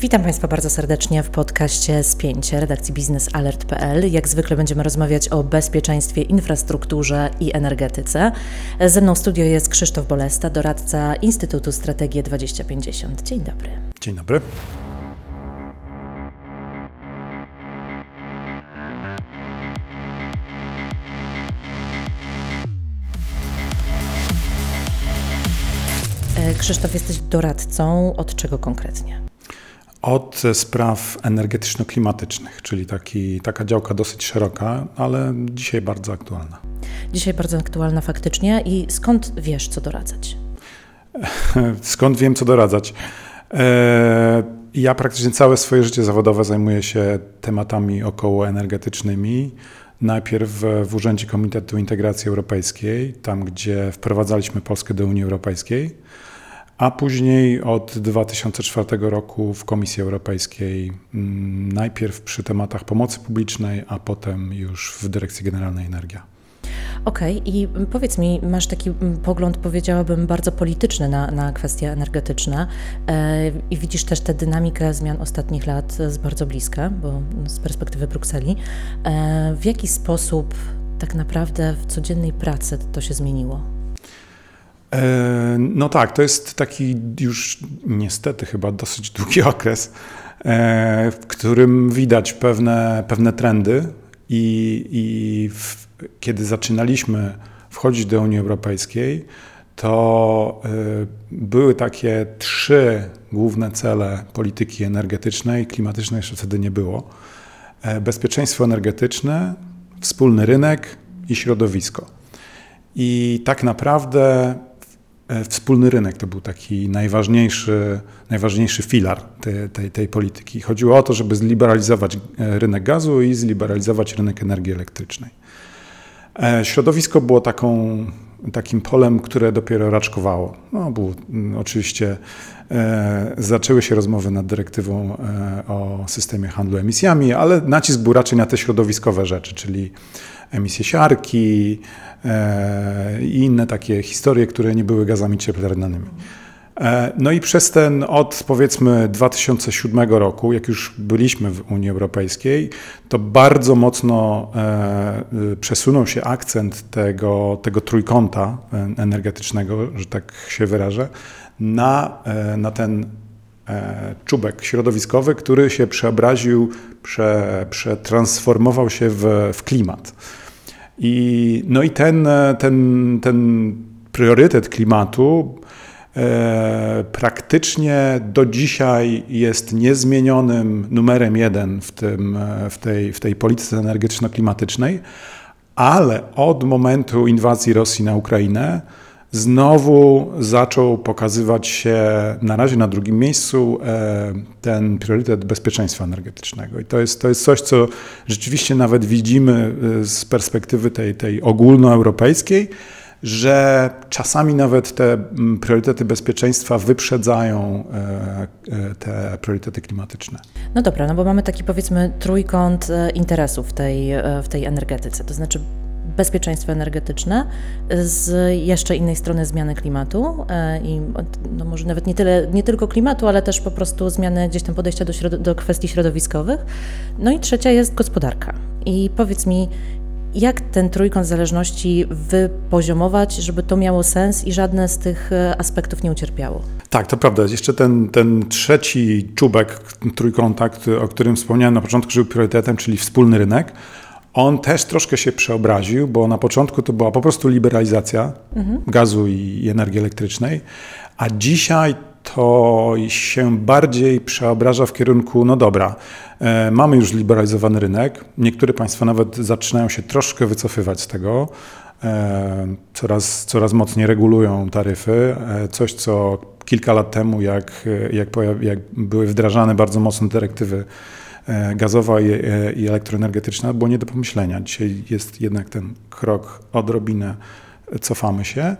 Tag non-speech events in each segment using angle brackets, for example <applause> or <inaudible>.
Witam Państwa bardzo serdecznie w podcaście Spięcie redakcji biznesalert.pl. Jak zwykle będziemy rozmawiać o bezpieczeństwie, infrastrukturze i energetyce. Ze mną w studio jest Krzysztof Bolesta, doradca Instytutu Strategii 2050. Dzień dobry. Dzień dobry. E, Krzysztof, jesteś doradcą od czego konkretnie? Od spraw energetyczno-klimatycznych, czyli taki, taka działka dosyć szeroka, ale dzisiaj bardzo aktualna. Dzisiaj bardzo aktualna faktycznie. I skąd wiesz, co doradzać? <laughs> Skąd wiem, co doradzać? E, ja praktycznie całe swoje życie zawodowe zajmuję się tematami okołoenergetycznymi. Najpierw w Urzędzie Komitetu Integracji Europejskiej, tam gdzie wprowadzaliśmy Polskę do Unii Europejskiej a później od 2004 roku w Komisji Europejskiej, mm, najpierw przy tematach pomocy publicznej, a potem już w Dyrekcji Generalnej Energia. Okej, okay. i powiedz mi, masz taki pogląd, powiedziałabym, bardzo polityczny na, na kwestie energetyczne e, i widzisz też tę dynamikę zmian ostatnich lat z bardzo bliska, bo z perspektywy Brukseli. E, w jaki sposób tak naprawdę w codziennej pracy to się zmieniło? E, no tak, to jest taki już niestety chyba dosyć długi <laughs> okres, e, w którym widać pewne, pewne trendy i, i w, kiedy zaczynaliśmy wchodzić do Unii Europejskiej, to e, były takie trzy główne cele polityki energetycznej, klimatycznej jeszcze wtedy nie było. Bezpieczeństwo energetyczne, wspólny rynek i środowisko. I tak naprawdę wspólny rynek to był taki najważniejszy, najważniejszy filar tej, tej, tej, polityki. Chodziło o to, żeby zliberalizować e, rynek gazu i zliberalizować rynek energii elektrycznej. E, środowisko było taką, takim polem, które dopiero raczkowało. No, było, mm, oczywiście e, zaczęły się rozmowy nad dyrektywą e, o systemie handlu emisjami, ale nacisk był raczej na te środowiskowe rzeczy, czyli emisje siarki, E, i inne takie historie, które nie były gazami cieplarnianymi. E, no i przez ten od powiedzmy 2007 roku, jak już byliśmy w Unii Europejskiej, to bardzo mocno e, przesunął się akcent tego, tego trójkąta energetycznego, że tak się wyrażę, na, na ten czubek środowiskowy, który się przeobraził, prze, przetransformował się w, w klimat. I, no i ten, ten, ten priorytet klimatu e, praktycznie do dzisiaj jest niezmienionym numerem jeden w, tym, w, tej, w tej polityce energetyczno-klimatycznej, ale od momentu inwazji Rosji na Ukrainę znowu zaczął pokazywać się na razie na drugim miejscu e, ten priorytet bezpieczeństwa energetycznego. I to jest, to jest coś, co rzeczywiście nawet widzimy e, z perspektywy tej, tej ogólnoeuropejskiej, że czasami nawet te priorytety bezpieczeństwa wyprzedzają e, te priorytety klimatyczne. No dobra, no bo mamy taki powiedzmy trójkąt interesów tej, w tej energetyce, to znaczy bezpieczeństwo energetyczne, z jeszcze innej strony zmiany klimatu e, i no może nawet nie, tyle, nie tylko klimatu, ale też po prostu zmiany gdzieś tam podejścia do, do kwestii środowiskowych. No i trzecia jest gospodarka. I powiedz mi, jak ten trójkąt zależności wypoziomować, żeby to miało sens i żadne z tych e, aspektów nie ucierpiało? Tak, to prawda. Jeszcze ten, ten trzeci czubek trójkąta, o którym wspomniałem na początku, że był priorytetem, czyli wspólny rynek, on też troszkę się przeobraził, bo na początku to była po prostu liberalizacja mhm. gazu i energii elektrycznej, a dzisiaj to się bardziej przeobraża w kierunku, no dobra, e, mamy już liberalizowany rynek, niektóre państwa nawet zaczynają się troszkę wycofywać z tego, e, coraz, coraz mocniej regulują taryfy, e, coś co kilka lat temu, jak, jak, jak były wdrażane bardzo mocno dyrektywy E, gazowa i, e, elektroenergetyczna było nie do pomyślenia. Dzisiaj jest jednak ten krok odrobinę, cofamy się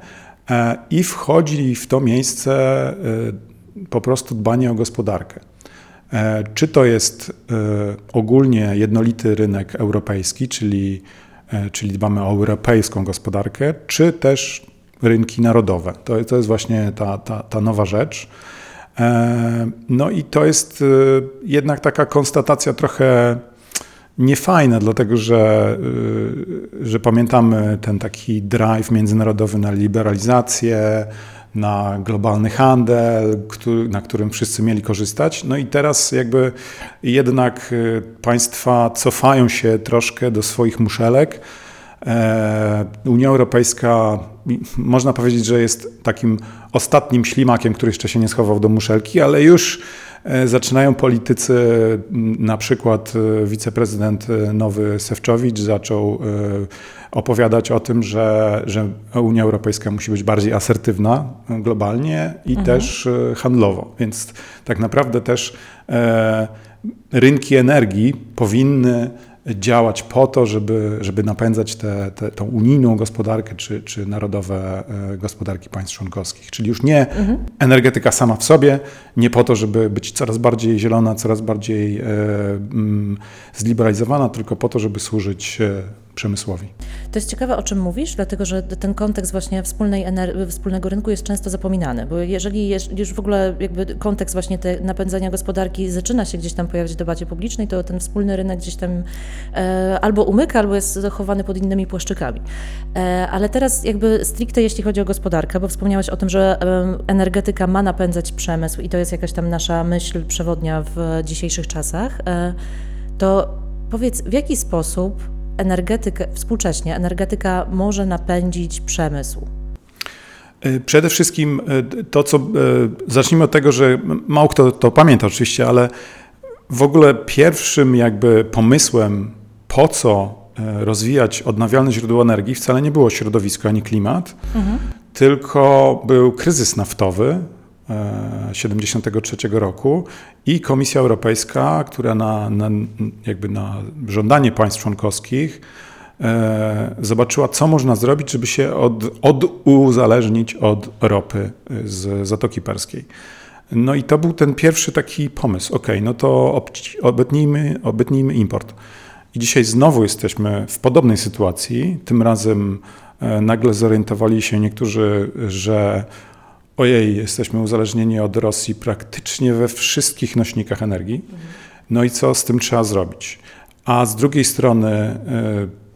e, i wchodzi w to miejsce po prostu dbanie o gospodarkę. Czy to jest ogólnie jednolity rynek europejski, czyli, czyli dbamy o europejską gospodarkę, czy też rynki narodowe. To, to jest właśnie ta, ta, ta nowa rzecz. No i to jest jednak taka konstatacja trochę niefajne, dlatego że, y, że pamiętamy ten taki drive międzynarodowy na liberalizację, na globalny handel, który, na którym wszyscy mieli korzystać. No i teraz jakby jednak państwa cofają się troszkę do swoich muszelek. E, Unia Europejska można powiedzieć, że jest takim ostatnim ślimakiem, który jeszcze się nie schował do muszelki, ale już E, zaczynają politycy, na przykład e, wiceprezydent nowy Sewczowicz zaczął opowiadać o tym, że, że Unia Europejska musi być bardziej asertywna globalnie i mhm. też handlowo. Więc tak naprawdę też rynki energii powinny działać po to, żeby, żeby napędzać tę te, tą unijną gospodarkę czy, czy narodowe e, gospodarki państw członkowskich. Czyli już nie mhm. energetyka sama w sobie, nie po to, żeby być coraz bardziej zielona, coraz bardziej e, mm, zliberalizowana, tylko po to, żeby służyć e, przemysłowi. To jest ciekawe, o czym mówisz, dlatego że ten kontekst właśnie wspólnej wspólnego rynku jest często zapominany, bo jeżeli już w ogóle jakby kontekst właśnie te napędzania gospodarki zaczyna się gdzieś tam pojawiać w debacie publicznej, to ten wspólny rynek gdzieś tam e, albo umyka, albo jest zachowany pod innymi płaszczykami. E, ale teraz jakby stricte jeśli chodzi o gospodarkę, bo wspomniałeś o tym, że e, energetyka ma napędzać przemysł i to jest jakaś tam nasza myśl przewodnia w dzisiejszych czasach, e, to powiedz, w jaki sposób energetykę, współcześnie energetyka może napędzić przemysł? E, przede wszystkim e, to, co. E, zacznijmy od tego, że mało kto to pamięta oczywiście, ale w ogóle pierwszym jakby pomysłem, po co rozwijać odnawialne źródła energii, wcale nie było środowisko ani klimat, mhm. tylko był kryzys naftowy 73 roku i Komisja Europejska, która na, na, jakby na żądanie państw członkowskich e, zobaczyła, co można zrobić, żeby się od, oduzależnić od ropy z Zatoki Perskiej. No i to był ten pierwszy taki pomysł. Ok, no to obetnijmy, obetnijmy import. I dzisiaj znowu jesteśmy w podobnej sytuacji. Tym razem e, nagle zorientowali się niektórzy, że ojej, jesteśmy uzależnieni od Rosji praktycznie we wszystkich nośnikach energii. No i co z tym trzeba zrobić? A z drugiej strony e,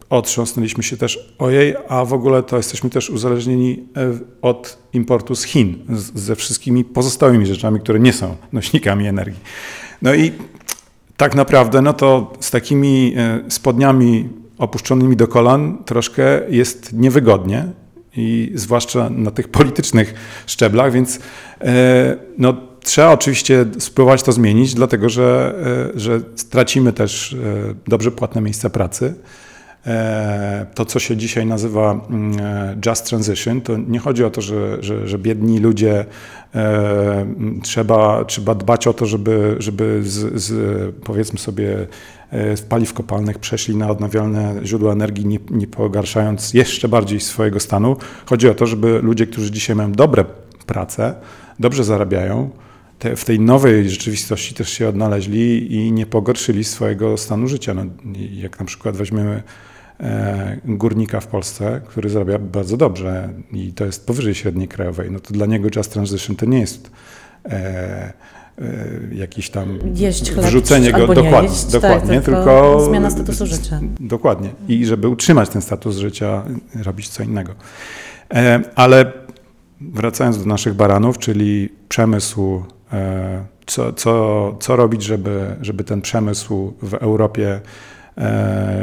otrząsnęliśmy się też, ojej, a w ogóle to jesteśmy też uzależnieni e, od importu z Chin, ze wszystkimi pozostałymi rzeczami, które nie są nośnikami energii. No i tak naprawdę, no to z takimi e, spodniami opuszczonymi do kolan troszkę jest niewygodnie i zwłaszcza na tych politycznych szczeblach, więc e, no, trzeba oczywiście spróbować to zmienić, dlatego że, e, że stracimy też e, dobrze płatne miejsca pracy. To, co się dzisiaj nazywa mm, just transition, to nie chodzi o to, że, że, że biedni ludzie trzeba, trzeba dbać o to, żeby, żeby z, z powiedzmy sobie z paliw kopalnych przeszli na odnawialne źródła energii, nie, nie pogarszając jeszcze bardziej swojego stanu. Chodzi o to, żeby ludzie, którzy dzisiaj mają dobre prace, dobrze zarabiają, te, w tej nowej rzeczywistości też się odnaleźli i nie pogorszyli swojego stanu życia. No, jak na przykład weźmiemy e, górnika w Polsce, który zarabia bardzo dobrze i to jest powyżej średniej krajowej, no to dla niego Just Transition to nie jest e, E, jakiś tam jeść chleb, wrzucenie go dokładnie, jeść, dokładnie tak, tylko, tylko zmiana statusu życia. Dokładnie. I żeby utrzymać ten status życia, robić co innego. E, ale wracając do naszych baranów, czyli przemysłu, e, co, co, co robić, żeby, żeby ten przemysł w Europie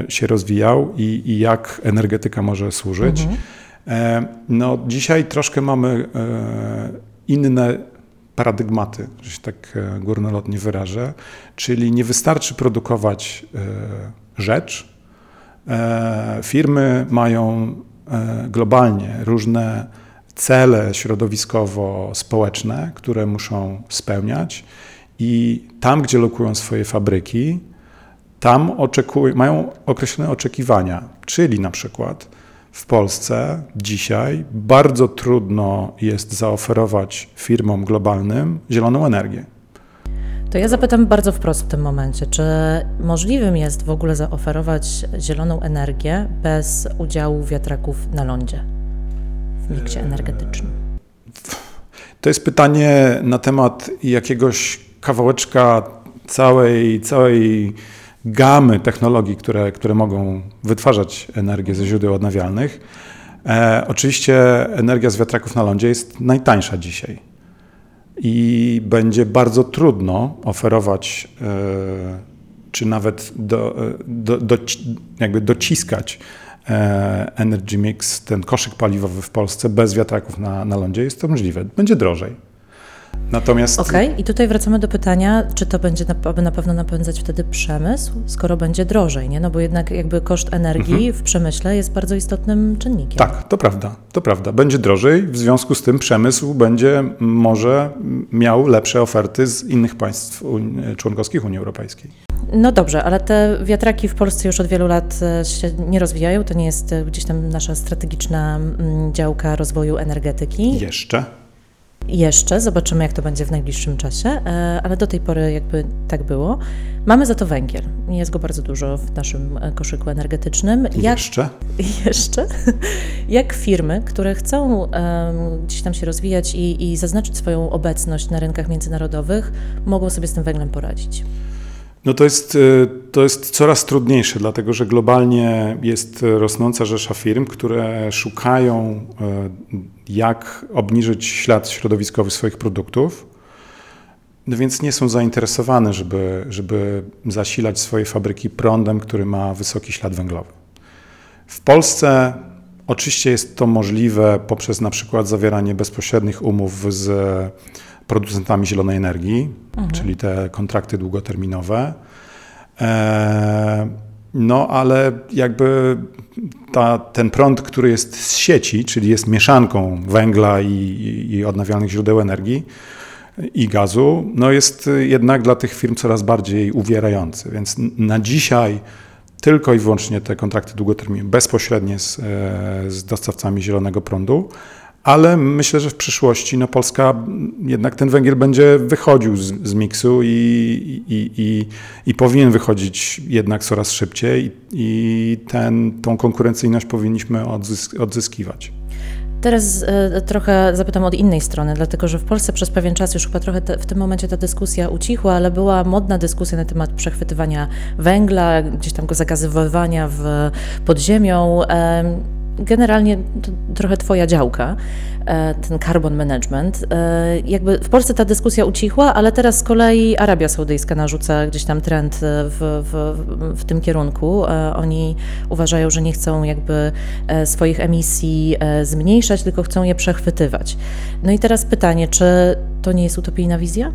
się rozwijał i, i jak energetyka może służyć. Mhm. No, dzisiaj troszkę mamy inne paradygmaty, że się tak e, górnolotnie wyrażę, czyli nie wystarczy produkować e, rzecz. E, firmy mają globalnie różne cele środowiskowo-społeczne, które muszą spełniać i tam, gdzie lokują swoje fabryki, tam oczekują, mają określone oczekiwania, czyli na przykład w Polsce dzisiaj bardzo trudno jest zaoferować firmom globalnym zieloną energię. To ja zapytam bardzo wprost w tym momencie, czy możliwym jest w ogóle zaoferować zieloną energię bez udziału wiatraków na lądzie w miksie energetycznym? To jest pytanie na temat jakiegoś kawałeczka całej, całej gamy technologii, które, które mogą wytwarzać energię ze źródeł odnawialnych. E, oczywiście energia z wiatraków na lądzie jest najtańsza dzisiaj i będzie bardzo trudno oferować, e, czy nawet do, e, do, do, jakby dociskać e, Energy Mix, ten koszyk paliwowy w Polsce bez wiatraków na, na lądzie. Jest to możliwe. Będzie drożej. Natomiast. Okej, okay. i tutaj wracamy do pytania, czy to będzie na, na pewno napędzać wtedy przemysł, skoro będzie drożej, nie? No bo jednak jakby koszt energii mhm. w przemyśle jest bardzo istotnym czynnikiem. Tak, to prawda, to prawda. Będzie drożej, w związku z tym przemysł będzie może miał lepsze oferty z innych państw członkowskich Unii Europejskiej. No dobrze, ale te wiatraki w Polsce już od wielu lat e, się nie rozwijają. To nie jest e, gdzieś tam nasza strategiczna mm, działka rozwoju energetyki. Jeszcze jeszcze, zobaczymy jak to będzie w najbliższym czasie, e, ale do tej pory jakby tak było. Mamy za to węgiel. Jest go bardzo dużo w naszym e, koszyku energetycznym. Jak, jeszcze? <laughs> Jeszcze. Jak firmy, które chcą um, gdzieś tam się rozwijać i, i zaznaczyć swoją obecność na rynkach międzynarodowych, mogą sobie z tym węglem poradzić? No to jest, y, to jest coraz trudniejsze, dlatego że globalnie jest rosnąca rzesza firm, które szukają, jak obniżyć ślad środowiskowy swoich produktów, no więc nie są zainteresowane, żeby, żeby zasilać swoje fabryki prądem, który ma wysoki ślad węglowy. W Polsce oczywiście jest to możliwe poprzez na przykład zawieranie bezpośrednich umów z producentami zielonej energii, mhm. czyli te kontrakty długoterminowe. E, no, ale jakby ta, ten prąd, który jest z sieci, czyli jest mieszanką węgla i, i, odnawialnych źródeł energii i gazu, no jest jednak dla tych firm coraz bardziej uwierający. Więc na dzisiaj tylko i wyłącznie te kontrakty długoterminowe bezpośrednie z, e, z dostawcami zielonego prądu, ale myślę, że w przyszłości no, Polska jednak ten węgiel będzie wychodził z, z miksu i, i, i, i, powinien wychodzić jednak coraz szybciej i ten, tą konkurencyjność powinniśmy odzysk odzyskiwać. Teraz e, trochę zapytam od innej strony, dlatego że w Polsce przez pewien czas już chyba trochę te, w tym momencie ta dyskusja ucichła, ale była modna dyskusja na temat przechwytywania węgla, gdzieś tam go zagazywania w, pod ziemią. Generalnie trochę Twoja działka, e, ten carbon management. E, jakby w Polsce ta dyskusja ucichła, ale teraz z kolei Arabia Saudyjska narzuca gdzieś tam trend w, w, w tym kierunku. E, oni uważają, że nie chcą jakby swoich emisji zmniejszać, tylko chcą je przechwytywać. No i teraz pytanie, czy to nie jest utopijna wizja?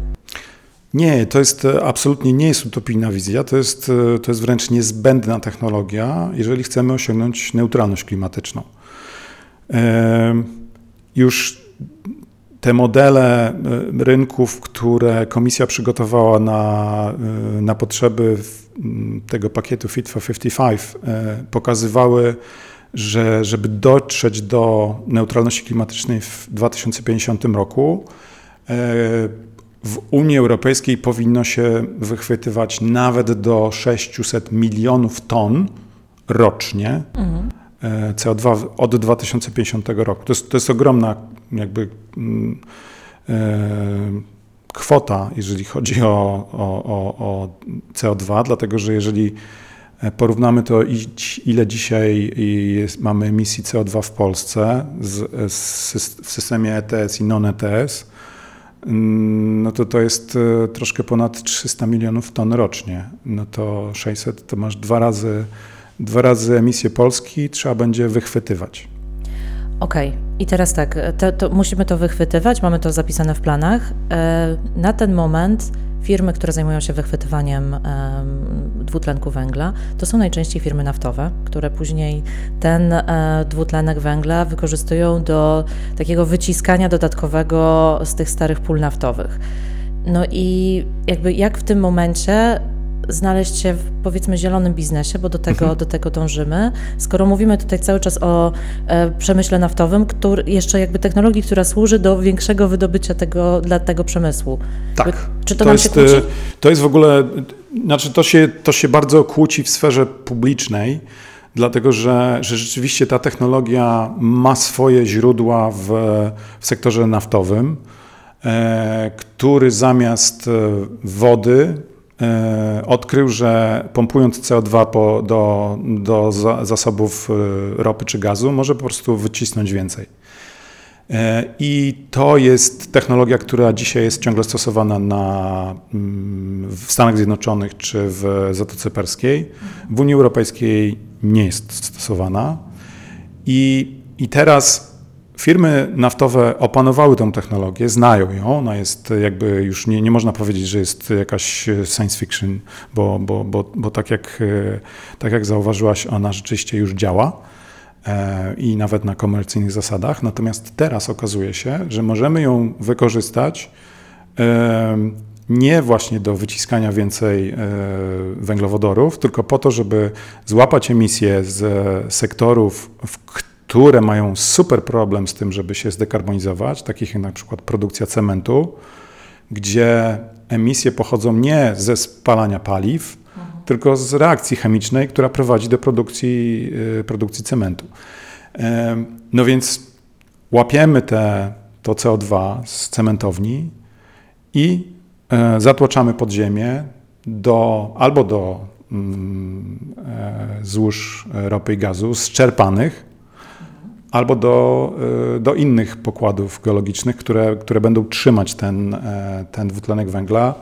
Nie, to jest e, absolutnie nie jest utopijna wizja, to jest, e, to jest wręcz niezbędna technologia, jeżeli chcemy osiągnąć neutralność klimatyczną. Już te modele e, rynków, które komisja przygotowała na, na potrzeby tego pakietu Fit for 55, pokazywały, że żeby dotrzeć do neutralności klimatycznej w 2050 roku, w Unii Europejskiej powinno się wychwytywać nawet do 600 milionów ton rocznie mhm. CO2 od 2050 roku. To jest, to jest ogromna jakby mm, e, kwota, jeżeli chodzi o, o, o, CO2, dlatego że jeżeli porównamy to, ile dzisiaj jest, mamy emisji CO2 w Polsce z, z, w systemie ETS i non-ETS, no to to jest e, troszkę ponad 300 milionów ton rocznie. No to 600 to masz dwa razy, dwa razy emisję Polski, trzeba będzie wychwytywać. Okej, okay. i teraz tak, to, to musimy to wychwytywać, mamy to zapisane w planach. E, na ten moment firmy, które zajmują się wychwytywaniem dwutlenku węgla, to są najczęściej firmy naftowe, które później ten e, dwutlenek węgla wykorzystują do takiego wyciskania dodatkowego z tych starych pól naftowych. No i jakby jak w tym momencie znaleźć się w powiedzmy zielonym biznesie, bo do tego, mhm. do tego dążymy. Skoro mówimy tutaj cały czas o e, przemyśle naftowym, który, jeszcze jakby technologii, która służy do większego wydobycia tego dla tego przemysłu. Tak. Czy to, to nam jest, się kłóci? E, to jest w ogóle, znaczy to się, to się bardzo kłóci w sferze publicznej, dlatego że, że rzeczywiście ta technologia ma swoje źródła w, w sektorze naftowym. który zamiast wody odkrył, że pompując CO2 po, do, do zasobów ropy czy gazu, może po prostu wycisnąć więcej. E, I to jest technologia, która dzisiaj jest ciągle stosowana na, mm, w Stanach Zjednoczonych czy w Zatoce Perskiej. W Unii Europejskiej nie jest stosowana. I, i teraz firmy naftowe opanowały tę technologię, znają ją. Ona jest jakby już nie, nie można powiedzieć, że jest jakaś science fiction, bo, bo, bo, bo tak, jak, tak jak zauważyłaś, ona rzeczywiście już działa. E, i nawet na komercyjnych zasadach. Natomiast teraz okazuje się, że możemy ją wykorzystać e, nie właśnie do wyciskania więcej e, węglowodorów, tylko po to, żeby złapać emisje z sektorów, które mają super problem z tym, żeby się zdekarbonizować, takich jak na przykład produkcja cementu, gdzie emisje pochodzą nie ze spalania paliw, tylko z reakcji chemicznej, która prowadzi do produkcji, y, produkcji cementu. No więc łapiemy te, to CO2 z cementowni i e, zatłaczamy pod ziemię do, albo do mm, e, złóż ropy i gazu zczerpanych, albo do, e, do innych pokładów geologicznych, które, które będą trzymać ten, ten dwutlenek węgla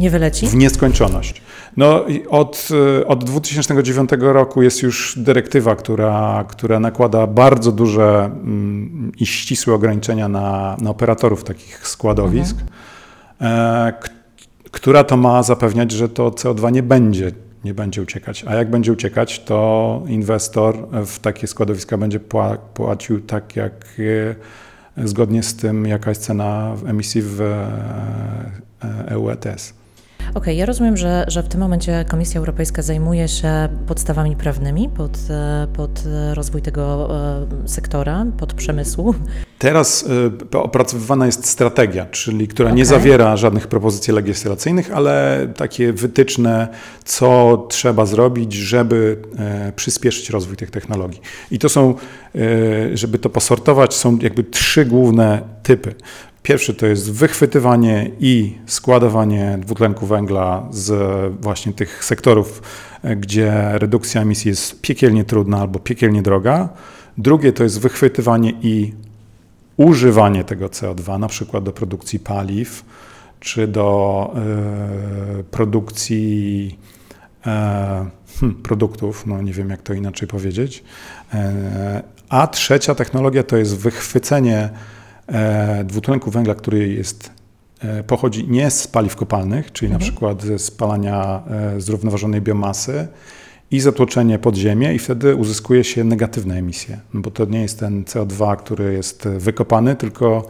nie wyleci? W nieskończoność. No, od, y, od 2009 roku jest już dyrektywa, która, która nakłada bardzo duże mm, i ścisłe ograniczenia na, na operatorów takich składowisk, mhm. e, która to ma zapewniać, że to CO2 nie będzie, nie będzie uciekać. A jak będzie uciekać, to inwestor w takie składowiska będzie płacił tak, jak e, zgodnie z tym, jaka jest cena emisji w EU e ETS. Okej, okay, ja rozumiem, że, że w tym momencie Komisja Europejska zajmuje się podstawami prawnymi pod, e, pod rozwój tego e, sektora, pod przemysłu. Teraz e, opracowywana jest strategia, czyli która okay. nie zawiera żadnych propozycji legislacyjnych, ale takie wytyczne, co trzeba zrobić, żeby przyspieszyć rozwój tych technologii. I to są, żeby to posortować, są jakby trzy główne typy. Pierwszy to jest wychwytywanie i składowanie dwutlenku węgla z właśnie tych sektorów, gdzie redukcja emisji jest piekielnie trudna albo piekielnie droga. Drugie to jest wychwytywanie i używanie tego CO2, na przykład do produkcji paliw czy do y, produkcji y, hmm, produktów, no nie wiem jak to inaczej powiedzieć. Y, a trzecia technologia to jest wychwycenie E, dwutlenku węgla, który jest, e, pochodzi nie z paliw kopalnych, czyli mhm. na przykład ze spalania e, zrównoważonej biomasy i zatłoczenie pod ziemię i wtedy uzyskuje się negatywne emisje, no bo to nie jest ten CO2, który jest wykopany, tylko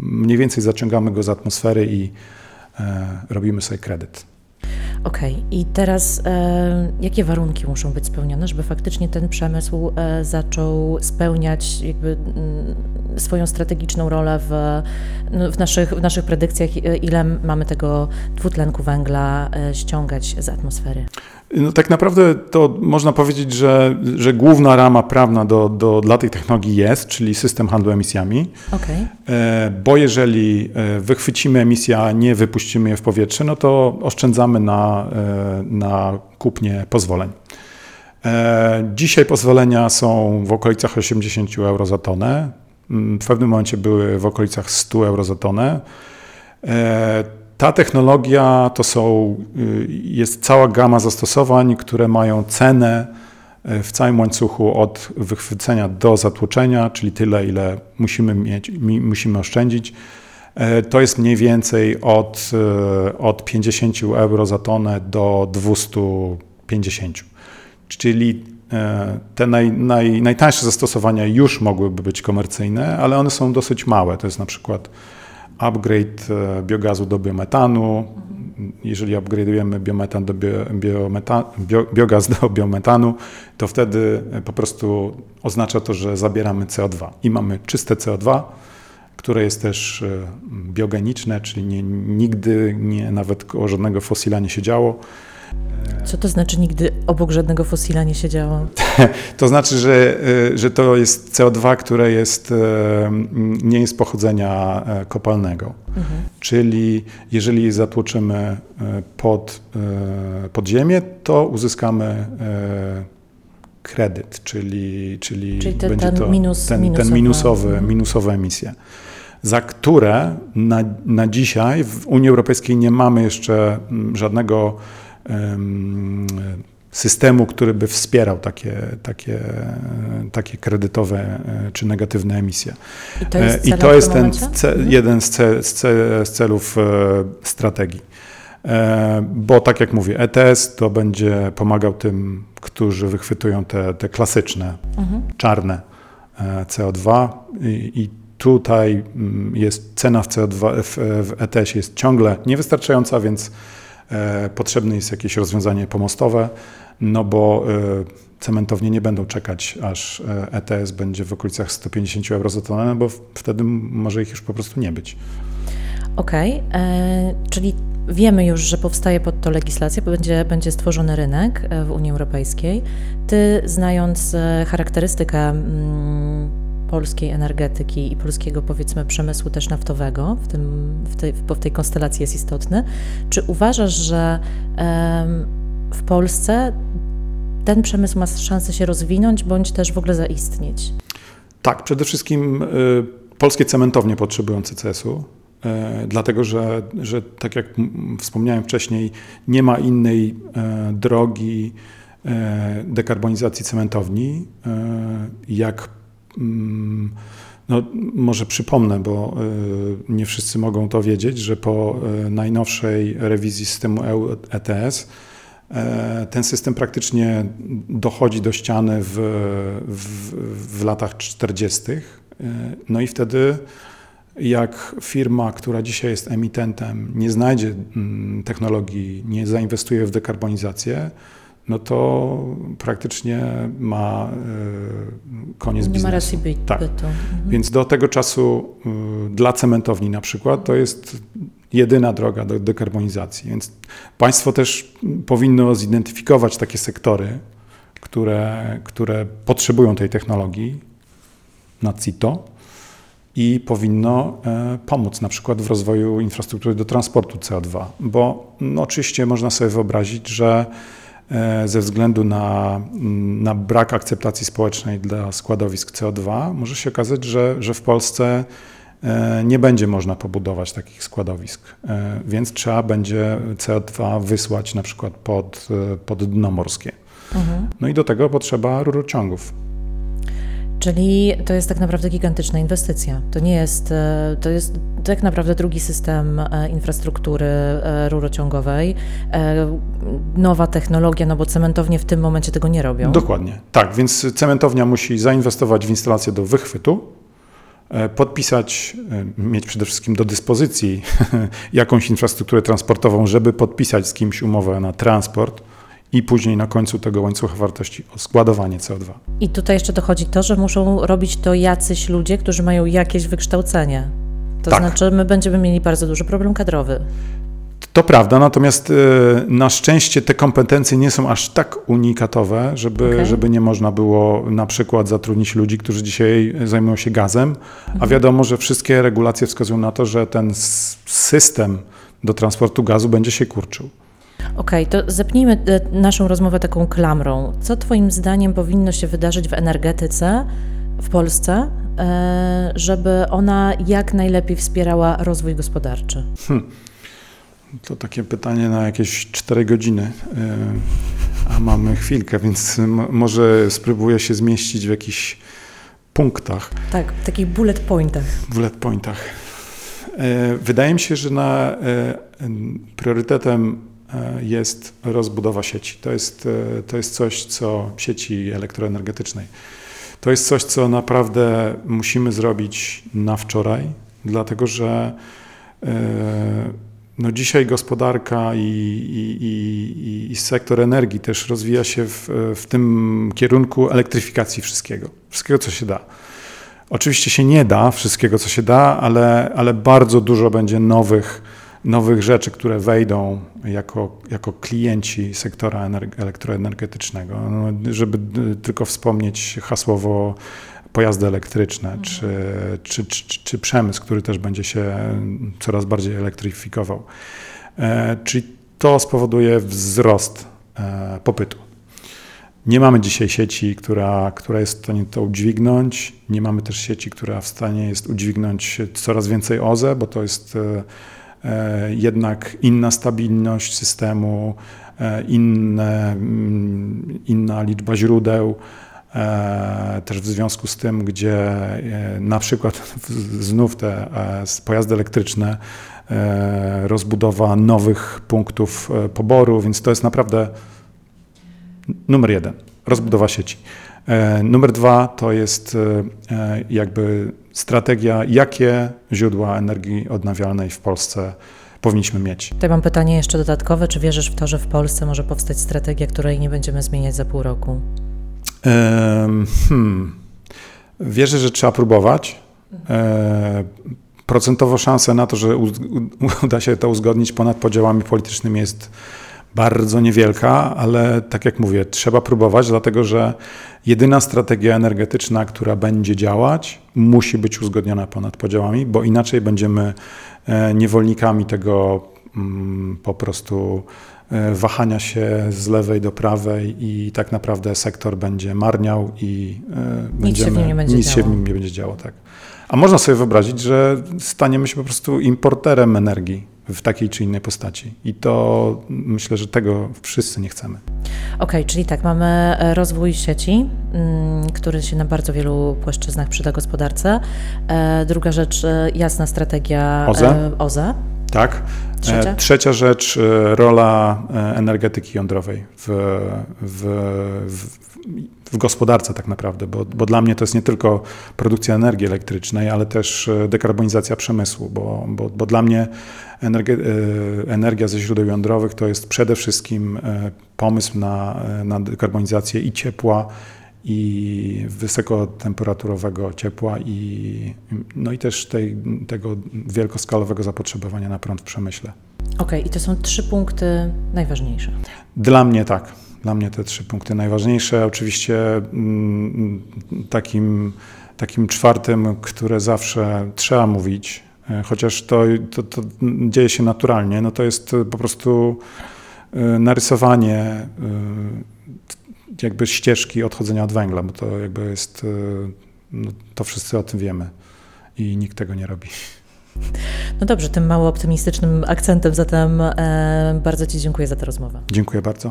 mniej więcej zaciągamy go z atmosfery i robimy sobie kredyt. Okej, okay. i teraz e, jakie warunki muszą być spełnione, żeby faktycznie ten przemysł e, zaczął spełniać jakby m, mm, swoją strategiczną rolę w, no, w, naszych, w naszych predykcjach, ile mamy tego dwutlenku węgla e, ściągać z atmosfery? No, tak naprawdę to można powiedzieć, że, że główna rama prawna do, do, dla tej technologii jest, czyli system handlu emisjami. Okay. Bo jeżeli e, wychwycimy emisję, a nie wypuścimy je w powietrze, no to oszczędzamy na, e, na kupnie pozwoleń. E, dzisiaj pozwolenia są w okolicach 80 euro za tonę. Mm, w pewnym momencie były w okolicach 100 euro za tonę. Ta technologia to są, y, jest cała gama zastosowań, które mają cenę y, w całym łańcuchu od wychwycenia do zatłoczenia, czyli tyle, ile musimy mieć, musimy oszczędzić. E, to jest mniej więcej od, y, od 50 euro za tonę do 250. Czyli e, te naj, naj, najtańsze zastosowania już mogłyby być komercyjne, ale one są dosyć małe. To jest na przykład upgrade e, biogazu do biometanu. Jeżeli upgrade'ujemy biometan do biometa, bio, biogaz do biometanu, to wtedy e, po prostu oznacza to, że zabieramy CO2 i mamy czyste CO2, które jest też e, biogeniczne, czyli nie, nigdy nie, nawet o żadnego fosila nie się działo. Co to znaczy nigdy obok żadnego fosila nie siedziało? <laughs> to znaczy, że, e, że to jest CO2, które jest, nie jest pochodzenia kopalnego. Mhm. Czyli jeżeli je zatłoczymy pod, pod ziemię, to uzyskamy kredyt, czyli, czyli, czyli te, będzie ten to minus, ten, ten minusowy, mhm. minusowe emisje za które na, na dzisiaj w Unii Europejskiej nie mamy jeszcze żadnego systemu, który by wspierał takie, takie, takie kredytowe e, czy negatywne emisje. I to jest, I to jest ten jeden z, ce, z, celów e, strategii. E, bo tak jak mówię, ETS to będzie pomagał tym, którzy wychwytują te, te klasyczne, mhm. czarne CO2 i, i tutaj mm, jest cena w CO2 w, w ETS jest ciągle niewystarczająca, więc e, potrzebne jest jakieś rozwiązanie pomostowe, no bo e, cementownie nie będą czekać, aż ETS e będzie w okolicach 150 euro za tonę, bo wtedy może ich już po prostu nie być. Okej, okay. czyli wiemy już, że powstaje pod to legislacja, będzie, będzie stworzony rynek w Unii Europejskiej. Ty, znając charakterystykę mm, polskiej energetyki i polskiego, powiedzmy, przemysłu też naftowego w, tym, w, tej, w tej konstelacji jest istotny. Czy uważasz, że w Polsce ten przemysł ma szansę się rozwinąć, bądź też w ogóle zaistnieć? Tak, przede wszystkim y, polskie cementownie potrzebują CCS-u. Y, dlatego, że, że tak jak wspomniałem wcześniej, nie ma innej y, drogi dekarbonizacji cementowni, jak no, może przypomnę, bo y, nie wszyscy mogą to wiedzieć, że po y, najnowszej rewizji systemu ETS e, ten system praktycznie dochodzi do ściany w, w, w latach 40. Y, no i wtedy, jak firma, która dzisiaj jest emitentem, nie znajdzie mm, technologii, nie zainwestuje w dekarbonizację, no to praktycznie ma y, koniec Nie biznesu. ma racji bytu. Tak. Mhm. Więc do tego czasu y, dla cementowni na przykład to jest jedyna droga do dekarbonizacji. Więc państwo też powinno zidentyfikować takie sektory, które, które potrzebują tej technologii na CITO i powinno e, pomóc na przykład w rozwoju infrastruktury do transportu CO2, bo no, oczywiście można sobie wyobrazić, że E, ze względu na, na brak akceptacji społecznej dla składowisk CO2, może się okazać, że, że w Polsce e, nie będzie można pobudować takich składowisk, e, więc trzeba będzie CO2 wysłać na przykład pod, pod dno morskie. Mhm. No i do tego potrzeba rurociągów. Czyli to jest tak naprawdę gigantyczna inwestycja. To nie jest, e, to jest tak naprawdę drugi system e, infrastruktury e, rurociągowej, nowa technologia, no bo cementownie w tym momencie tego nie robią. Dokładnie, tak, więc cementownia musi zainwestować w instalację do wychwytu, podpisać, mieć przede wszystkim do dyspozycji <laughs> jakąś infrastrukturę transportową, żeby podpisać z kimś umowę na transport i później na końcu tego łańcucha wartości o składowanie CO2. I tutaj jeszcze dochodzi to, że muszą robić to jacyś ludzie, którzy mają jakieś wykształcenie. To tak. znaczy, my będziemy mieli bardzo duży problem kadrowy. To prawda, natomiast y, na szczęście te kompetencje nie są aż tak unikatowe, żeby, okay. żeby nie można było na przykład zatrudnić ludzi, którzy dzisiaj zajmują się gazem, mhm. a wiadomo, że wszystkie regulacje wskazują na to, że ten system do transportu gazu będzie się kurczył. Okej, okay, to zepnijmy e, naszą rozmowę taką klamrą. Co Twoim zdaniem powinno się wydarzyć w energetyce w Polsce, e, żeby ona jak najlepiej wspierała rozwój gospodarczy? Hmm. To takie pytanie na jakieś 4 godziny, e, a mamy chwilkę, więc może spróbuję się zmieścić w jakichś punktach. Tak, w takich bullet pointach. Bullet pointach. Wydaje mi się, że na priorytetem jest rozbudowa sieci. To jest, e, to jest coś, co sieci elektroenergetycznej. To jest coś, co naprawdę musimy zrobić na wczoraj, dlatego że e, no dzisiaj gospodarka i, i, i, i, sektor energii też rozwija się w, w tym kierunku elektryfikacji wszystkiego, wszystkiego, co się da. Oczywiście się nie da wszystkiego, co się da, ale, ale bardzo dużo będzie nowych nowych rzeczy, które wejdą jako, jako klienci sektora elektroenergetycznego. No, żeby tylko wspomnieć hasłowo pojazdy elektryczne, mhm. czy, czy, czy, czy, przemysł, który też będzie się coraz bardziej elektryfikował. E, czyli to spowoduje wzrost e, popytu. Nie mamy dzisiaj sieci, która, która jest w stanie to udźwignąć. Nie mamy też sieci, która w stanie jest udźwignąć coraz więcej OZE, bo to jest e, jednak inna stabilność systemu, inne, mm, inna liczba źródeł. E, też w związku z tym, gdzie e, na przykład <laughs> znów te e, pojazdy elektryczne, rozbudowa nowych punktów poboru, więc to jest naprawdę numer jeden, rozbudowa sieci. Numer dwa to jest jakby strategia, jakie źródła energii odnawialnej w Polsce powinniśmy mieć. Tutaj mam pytanie jeszcze dodatkowe. Czy wierzysz w to, że w Polsce może powstać strategia, której nie będziemy zmieniać za pół roku? Hmm. Wierzę, że trzeba próbować. E, procentowo szanse na to, że uda się to uzgodnić ponad podziałami politycznymi jest bardzo niewielka, ale tak jak mówię, trzeba próbować, dlatego że jedyna strategia energetyczna, która będzie działać, musi być uzgodniona ponad podziałami, bo inaczej będziemy e, niewolnikami tego mm, po prostu E, wahania się z lewej do prawej i tak naprawdę sektor będzie marniał i e, nic, się w, nim nie będzie, nic działo. się w nim nie będzie działo. Tak. A można sobie wyobrazić, że staniemy się po prostu importerem energii w takiej czy innej postaci. I to myślę, że tego wszyscy nie chcemy. Okej, okay, czyli tak, mamy e, rozwój sieci, mm, który się na bardzo wielu płaszczyznach przyda gospodarce. Druga rzecz, jasna strategia OZE. OZE. Tak. Trzecia? E, trzecia rzecz, e, rola e, energetyki jądrowej w, w, w, w gospodarce tak naprawdę, bo, bo, dla mnie to jest nie tylko produkcja energii elektrycznej, ale też dekarbonizacja przemysłu, bo, bo, bo dla mnie energia, energia ze źródeł jądrowych to jest przede wszystkim pomysł na, na dekarbonizację i ciepła, i wysokotemperaturowego ciepła i, no i też tej, tego wielkoskalowego zapotrzebowania na prąd w przemyśle. Okej, okay, i to są trzy punkty najważniejsze. Dla mnie tak. Dla mnie te trzy punkty najważniejsze. Oczywiście mm, takim, takim czwartym, które zawsze trzeba mówić, e, chociaż to, to, to dzieje się naturalnie, no to jest po prostu e, narysowanie e, jakby ścieżki odchodzenia od węgla, bo to jakby jest, no, to wszyscy o tym wiemy i nikt tego nie robi. No dobrze, tym mało optymistycznym akcentem zatem e, bardzo Ci dziękuję za tę rozmowę. Dziękuję bardzo.